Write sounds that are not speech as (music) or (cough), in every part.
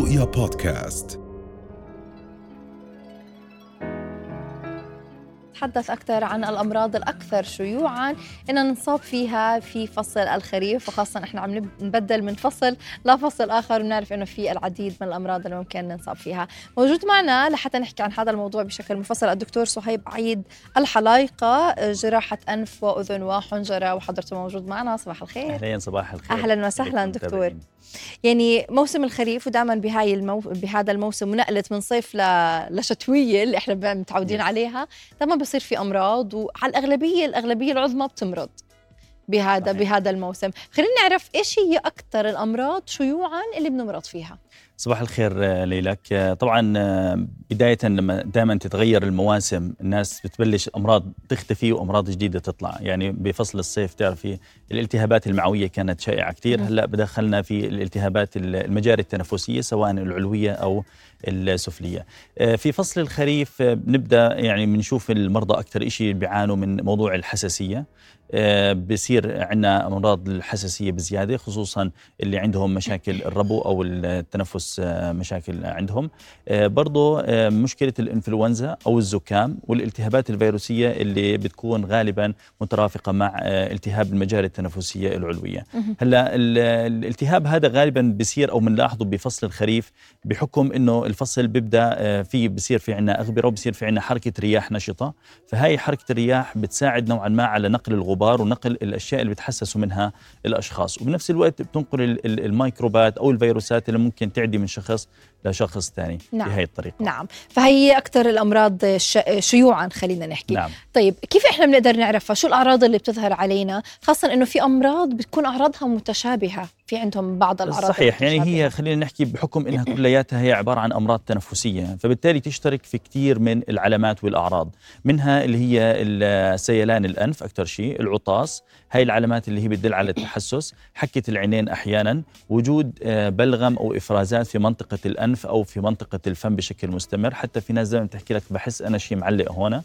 رؤيا بودكاست. نتحدث أكثر عن الأمراض الأكثر شيوعا. إن نصاب فيها في فصل الخريف وخاصة إحنا عم نبدل من فصل لفصل آخر بنعرف إنه في العديد من الأمراض اللي ممكن نصاب فيها. موجود معنا لحتى نحكي عن هذا الموضوع بشكل مفصل الدكتور صهيب عيد الحلايقة جراحة أنف وأذن وحنجرة وحضرته موجود معنا. صباح الخير. أهلين صباح الخير. أهلا وسهلا دكتور. يعني موسم الخريف ودائما بهاي المو... بهذا الموسم ونقلت من صيف ل... لشتوية اللي إحنا متعودين عليها. دائما بصير في أمراض وعلى الأغلبية الأغلبية العظمى بتمرض. بهذا صحيح. بهذا الموسم. خلينا نعرف إيش هي أكثر الأمراض شيوعا اللي بنمرض فيها. صباح الخير آه، ليلك آه، طبعا آه، بداية لما دائما تتغير المواسم الناس بتبلش أمراض تختفي وأمراض جديدة تطلع. يعني بفصل الصيف تعرفي الالتهابات المعوية كانت شائعة كثير. هلأ بدخلنا في الالتهابات المجاري التنفسية سواء العلوية أو السفلية. في فصل الخريف بنبدأ يعني بنشوف المرضى أكثر شيء بيعانوا من موضوع الحساسية. بصير عندنا أمراض الحساسية بزيادة خصوصا اللي عندهم مشاكل الربو أو التنفس آه، مشاكل عندهم. آه، برضه مشكلة الإنفلونزا أو الزكام والالتهابات الفيروسية اللي بتكون غالبا مترافقة مع التهاب المجاري التنفسية العلوية. هلا الالتهاب هذا غالبا بصير أو بنلاحظه بفصل الخريف بحكم إنه الفصل بيبدأ في بصير في عندنا أغبرة وبصير في عندنا حركة رياح نشطة. فهي حركة الرياح بتساعد نوعا ما على نقل الغبار الغبار ونقل الأشياء اللي بتحسسوا منها الأشخاص. وبنفس الوقت بتنقل الميكروبات أو الفيروسات اللي ممكن تعدي من شخص لشخص ثاني نعم. بهي الطريقة. نعم. فهي أكثر الأمراض شيوعا خلينا نحكي. نعم. طيب كيف إحنا بنقدر نعرفها؟ شو الأعراض اللي بتظهر علينا؟ خاصة إنه في أمراض بتكون أعراضها متشابهة. في عندهم بعض الأعراض صحيح. يعني هي خلينا نحكي بحكم إنها كلياتها هي عبارة عن أمراض تنفسية. فبالتالي تشترك في كثير من العلامات والأعراض. منها اللي هي سيلان الأنف أكثر شيء العطاس. هاي العلامات اللي هي بتدل على التحسس. حكة العينين أحيانا. وجود آه، بلغم أو إفرازات في منطقة الانف أو في منطقة الفم بشكل مستمر. حتى في ناس دائما بتحكي لك بحس أنا شيء معلق هون.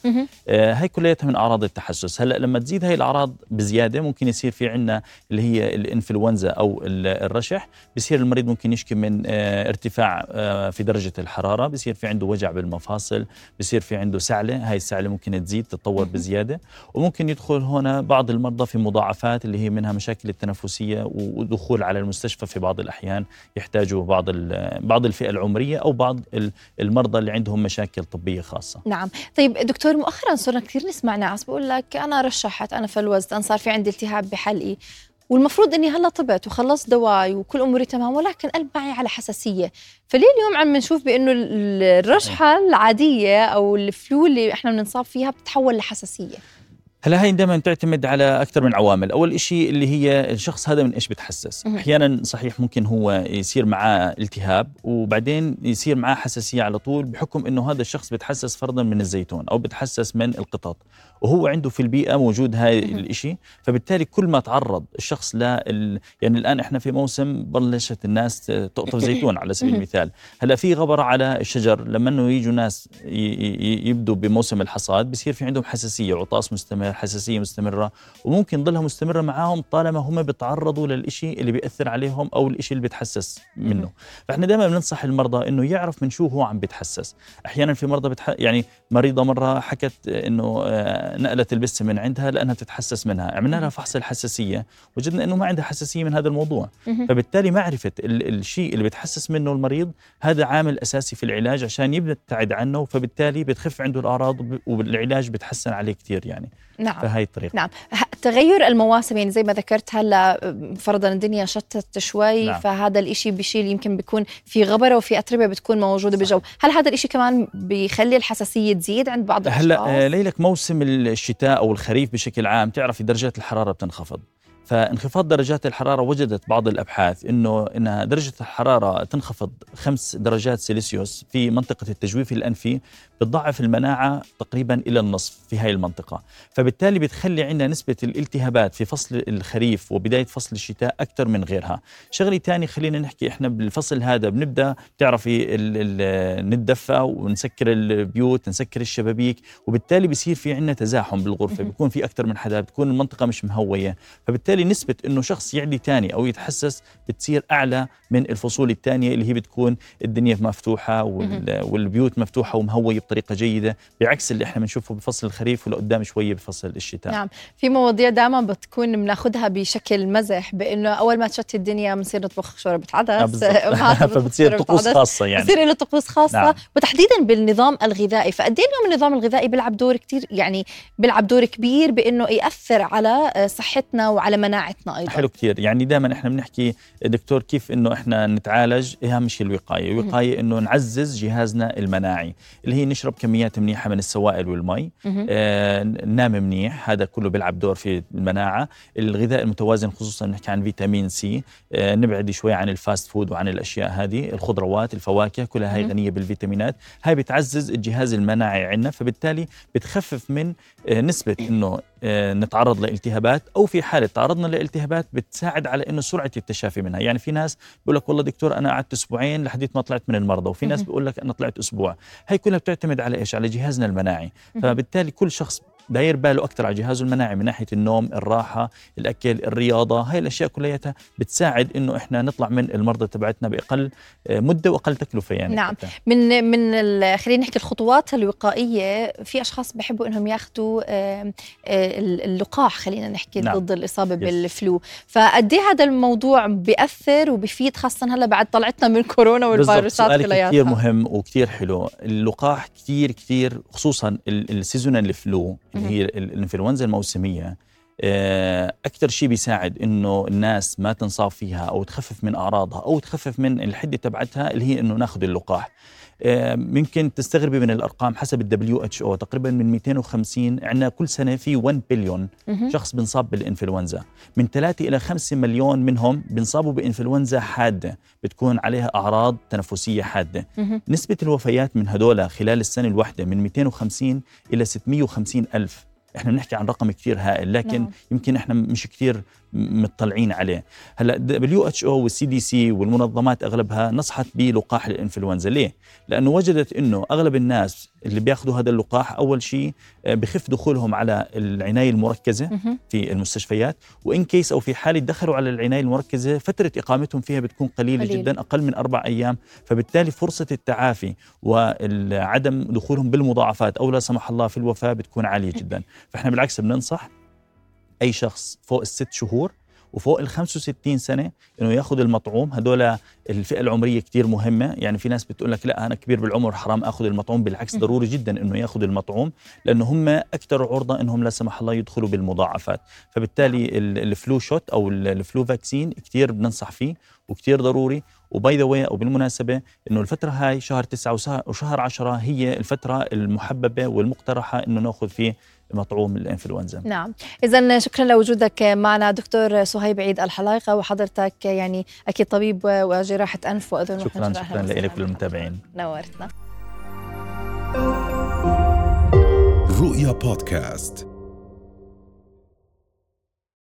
آه هاي كلياتها من أعراض التحسس. هلأ لما تزيد هاي الأعراض بزيادة ممكن يصير في عندنا اللي هي الإنفلونزا أو الرشح. بصير المريض ممكن يشكي من آه، ارتفاع آه، في درجة الحرارة. بصير في عنده وجع بالمفاصل. بصير في عنده سعلة. هاي السعلة ممكن تزيد تتطور بزيادة. وممكن يدخل هنا بعض المرضى في مضاعفات اللي هي منها مشاكل التنفسية ودخول على المستشفى في بعض الأحيان. يحتاجوا بعض بعض الفئة العمرية أو بعض المرضى اللي عندهم مشاكل طبية خاصة. نعم، طيب دكتور مؤخرا صرنا كثير نسمع ناس بقول لك أنا رشحت أنا فلوزت أنا صار في عندي التهاب بحلقي والمفروض إني هلأ طبت وخلصت دواي وكل أموري تمام ولكن قلب معي على حساسية. فليه اليوم عم نشوف بأنه الرشحة العادية أو الفلو اللي إحنا بنصاب فيها بتتحول لحساسية؟ هلا هي دائما تعتمد على أكثر من عوامل، أول شيء اللي هي الشخص هذا من إيش بتحسس، أحيانا صحيح ممكن هو يصير معاه التهاب وبعدين يصير معاه حساسية على طول بحكم إنه هذا الشخص بتحسس فرضا من الزيتون أو بتحسس من القطط، وهو عنده في البيئة موجود هاي الشيء، فبالتالي كل ما تعرض الشخص ل يعني الآن إحنا في موسم بلشت الناس تقطف زيتون على سبيل المثال، هلأ في غبرة على الشجر. لما إنه يجوا ناس يبدوا بموسم الحصاد بصير في عندهم حساسية عطاس مستمر. حساسيه مستمرة وممكن ضلها مستمرة معاهم طالما هم بيتعرضوا للإشي اللي بيأثر عليهم أو الإشي اللي بيتحسس منه. فإحنا دائما بننصح المرضى إنه يعرف من شو هو عم بيتحسس. أحيانا في مرضى بتح... يعني مريضة مرة حكت إنه آه، نقلت البسة من عندها لأنها بتتحسس منها. عملنا لها فحص الحساسية وجدنا إنه ما عندها حساسية من هذا الموضوع. فبالتالي معرفه الشيء اللي بتحسس منه المريض هذا عامل أساسي في العلاج عشان يبتعد عنه فبالتالي بتخف عنده الأعراض والعلاج بتحسن عليه كثير يعني. نعم. فهي الطريقة. نعم. تغير المواسم يعني زي ما ذكرت هلا فرضا الدنيا شتت شوي نعم. فهذا الإشي بشيل يمكن بيكون في غبرة وفي أتربة بتكون موجودة بالجو هل هذا الإشي كمان بيخلي الحساسية تزيد عند بعض الأشخاص؟ هلا ليلك موسم الشتاء أو الخريف بشكل عام تعرفي درجات الحرارة بتنخفض. فانخفاض درجات الحرارة وجدت بعض الأبحاث أنه إن درجة الحرارة تنخفض خمس درجات سيليسيوس في منطقة التجويف الأنفي بتضعف المناعة تقريبا إلى النصف في هاي المنطقة. فبالتالي بتخلي عندنا نسبة الالتهابات في فصل الخريف وبداية فصل الشتاء أكثر من غيرها. شغلة تاني خلينا نحكي إحنا بالفصل هذا بنبدأ بتعرفي نتدفى ونسكر البيوت نسكر الشبابيك وبالتالي بصير في عندنا تزاحم بالغرفة. بيكون في أكثر من حدا بتكون المنطقة مش مهوية. فبالتالي نسبة إنه شخص يعدي تاني أو يتحسس بتصير أعلى من الفصول الثانية اللي هي بتكون الدنيا مفتوحة والبيوت مفتوحة ومهوية بطريقة جيدة بعكس اللي إحنا بنشوفه بفصل الخريف ولقدام شوية بفصل الشتاء. نعم. في مواضيع دائما بتكون بناخذها بشكل مزح بإنه أول ما تشتي الدنيا بنصير نطبخ شوربة عدس. آه، فبتصير (laughs) (laughs) طقوس خاصة يعني. بتصير له طقوس خاصة. نعم. وتحديدا بالنظام الغذائي. فقد إيه اليوم النظام الغذائي بيلعب دور كثير يعني بيلعب دور كبير بإنه يأثر على صحتنا وعلى مناعتنا أيضا. حلو كثير. يعني دائما إحنا بنحكي دكتور كيف إنه إحنا نتعالج أهم شيء الوقاية. الوقايه إنه نعزز جهازنا المناعي اللي هي نشرب كميات منيحة من السوائل والمي. آه ننام منيح هذا كله بيلعب دور في المناعة. الغذاء المتوازن خصوصا نحكي عن فيتامين C. آه نبعد شوي عن ال fast food وعن الأشياء هذه الخضروات الفواكه كلها هاي غنية بالفيتامينات. هاي بتعزز الجهاز المناعي عندنا فبالتالي بتخفف من آه نسبة إنه آه، نتعرض لالتهابات أو في حالة تعرضنا لالتهابات بتساعد على إنه سرعة التشافي منها. يعني في ناس بيقول لك والله دكتور أنا قعدت أسبوعين لحديت ما طلعت من المرضى وفي ناس بيقول لك أنا طلعت أسبوع. هي كلها بتعتمد على إيش؟ على جهازنا المناعي. فبالتالي كل شخص داير باله أكثر على جهازه المناعي من ناحية النوم الراحة الأكل الرياضة هاي الأشياء كلياتها بتساعد إنه إحنا نطلع من المرضى تبعتنا بأقل آه، مدة وأقل تكلفة يعني نعم. حتى. من من خلينا نحكي الخطوات الوقائية في أشخاص بحبوا إنهم ياخذوا آه، اللقاح خلينا نحكي نعم. ضد الإصابة بال flu. فقد إيه هذا الموضوع بيأثر وبيفيد خاصة هلا بعد طلعتنا من كورونا والفيروسات كلياتها؟ كثير مهم وكثير حلو. اللقاح كثير كثير خصوصا ال seasonal flu اللي هي الإنفلونزا الموسمية آه، أكثر شيء بيساعد إنه الناس ما تنصاب فيها أو تخفف من أعراضها أو تخفف من الحدة تبعتها اللي هي إنه ناخذ اللقاح. ممكن تستغربي من الأرقام حسب ال WHO تقريبا من 250 عندنا كل سنة في 1 بليون شخص بنصاب بالإنفلونزا. من 3 إلى 5 مليون منهم بنصابوا بإنفلونزا حادة بتكون عليها أعراض تنفسية حادة. نسبة الوفيات من هدول خلال السنة الواحدة من 250 إلى 650 ألف. إحنا بنحكي عن رقم كثير هائل لكن نعم. يمكن إحنا مش كثير مطلعين عليه. هلا WHO وال CDC والمنظمات أغلبها نصحت بلقاح الإنفلونزا. ليه؟ لأنه وجدت إنه أغلب الناس اللي بياخذوا هذا اللقاح أول شيء آه، بخف دخولهم على العناية المركزة في المستشفيات. وإن كيس أو في حاله دخلوا على العناية المركزة فترة إقامتهم فيها بتكون قليلة قليل. جدا أقل من أربع أيام. فبالتالي فرصة التعافي وعدم دخولهم بالمضاعفات أو لا سمح الله في الوفاة بتكون عالية جدا. فإحنا بالعكس بننصح أي شخص فوق الست شهور وفوق ال 65 سنة إنه ياخذ المطعوم. هدول الفئة العمرية كثير مهمة. يعني في ناس بتقول لك لا أنا كبير بالعمر حرام آخذ المطعوم. بالعكس ضروري جدا إنه ياخذ المطعوم لأنه هم أكثر عرضة إنهم لا سمح الله يدخلوا بالمضاعفات. فبالتالي ال flu shot أو ال flu vaccine كثير بننصح فيه وكثير ضروري. و by the way أو بالمناسبة إنه الفترة هاي شهر تسعة وشهر عشرة هي الفترة المحببة والمقترحة إنه ناخذ فيه مطعوم الإنفلونزا. نعم. اذا شكرا لوجودك معنا دكتور صهيب عيد الحلايقه وحضرتك يعني أكيد طبيب وجراحة أنف وأذن شكرا شكرا لك وللمتابعين. نورتنا. رؤيا بودكاست.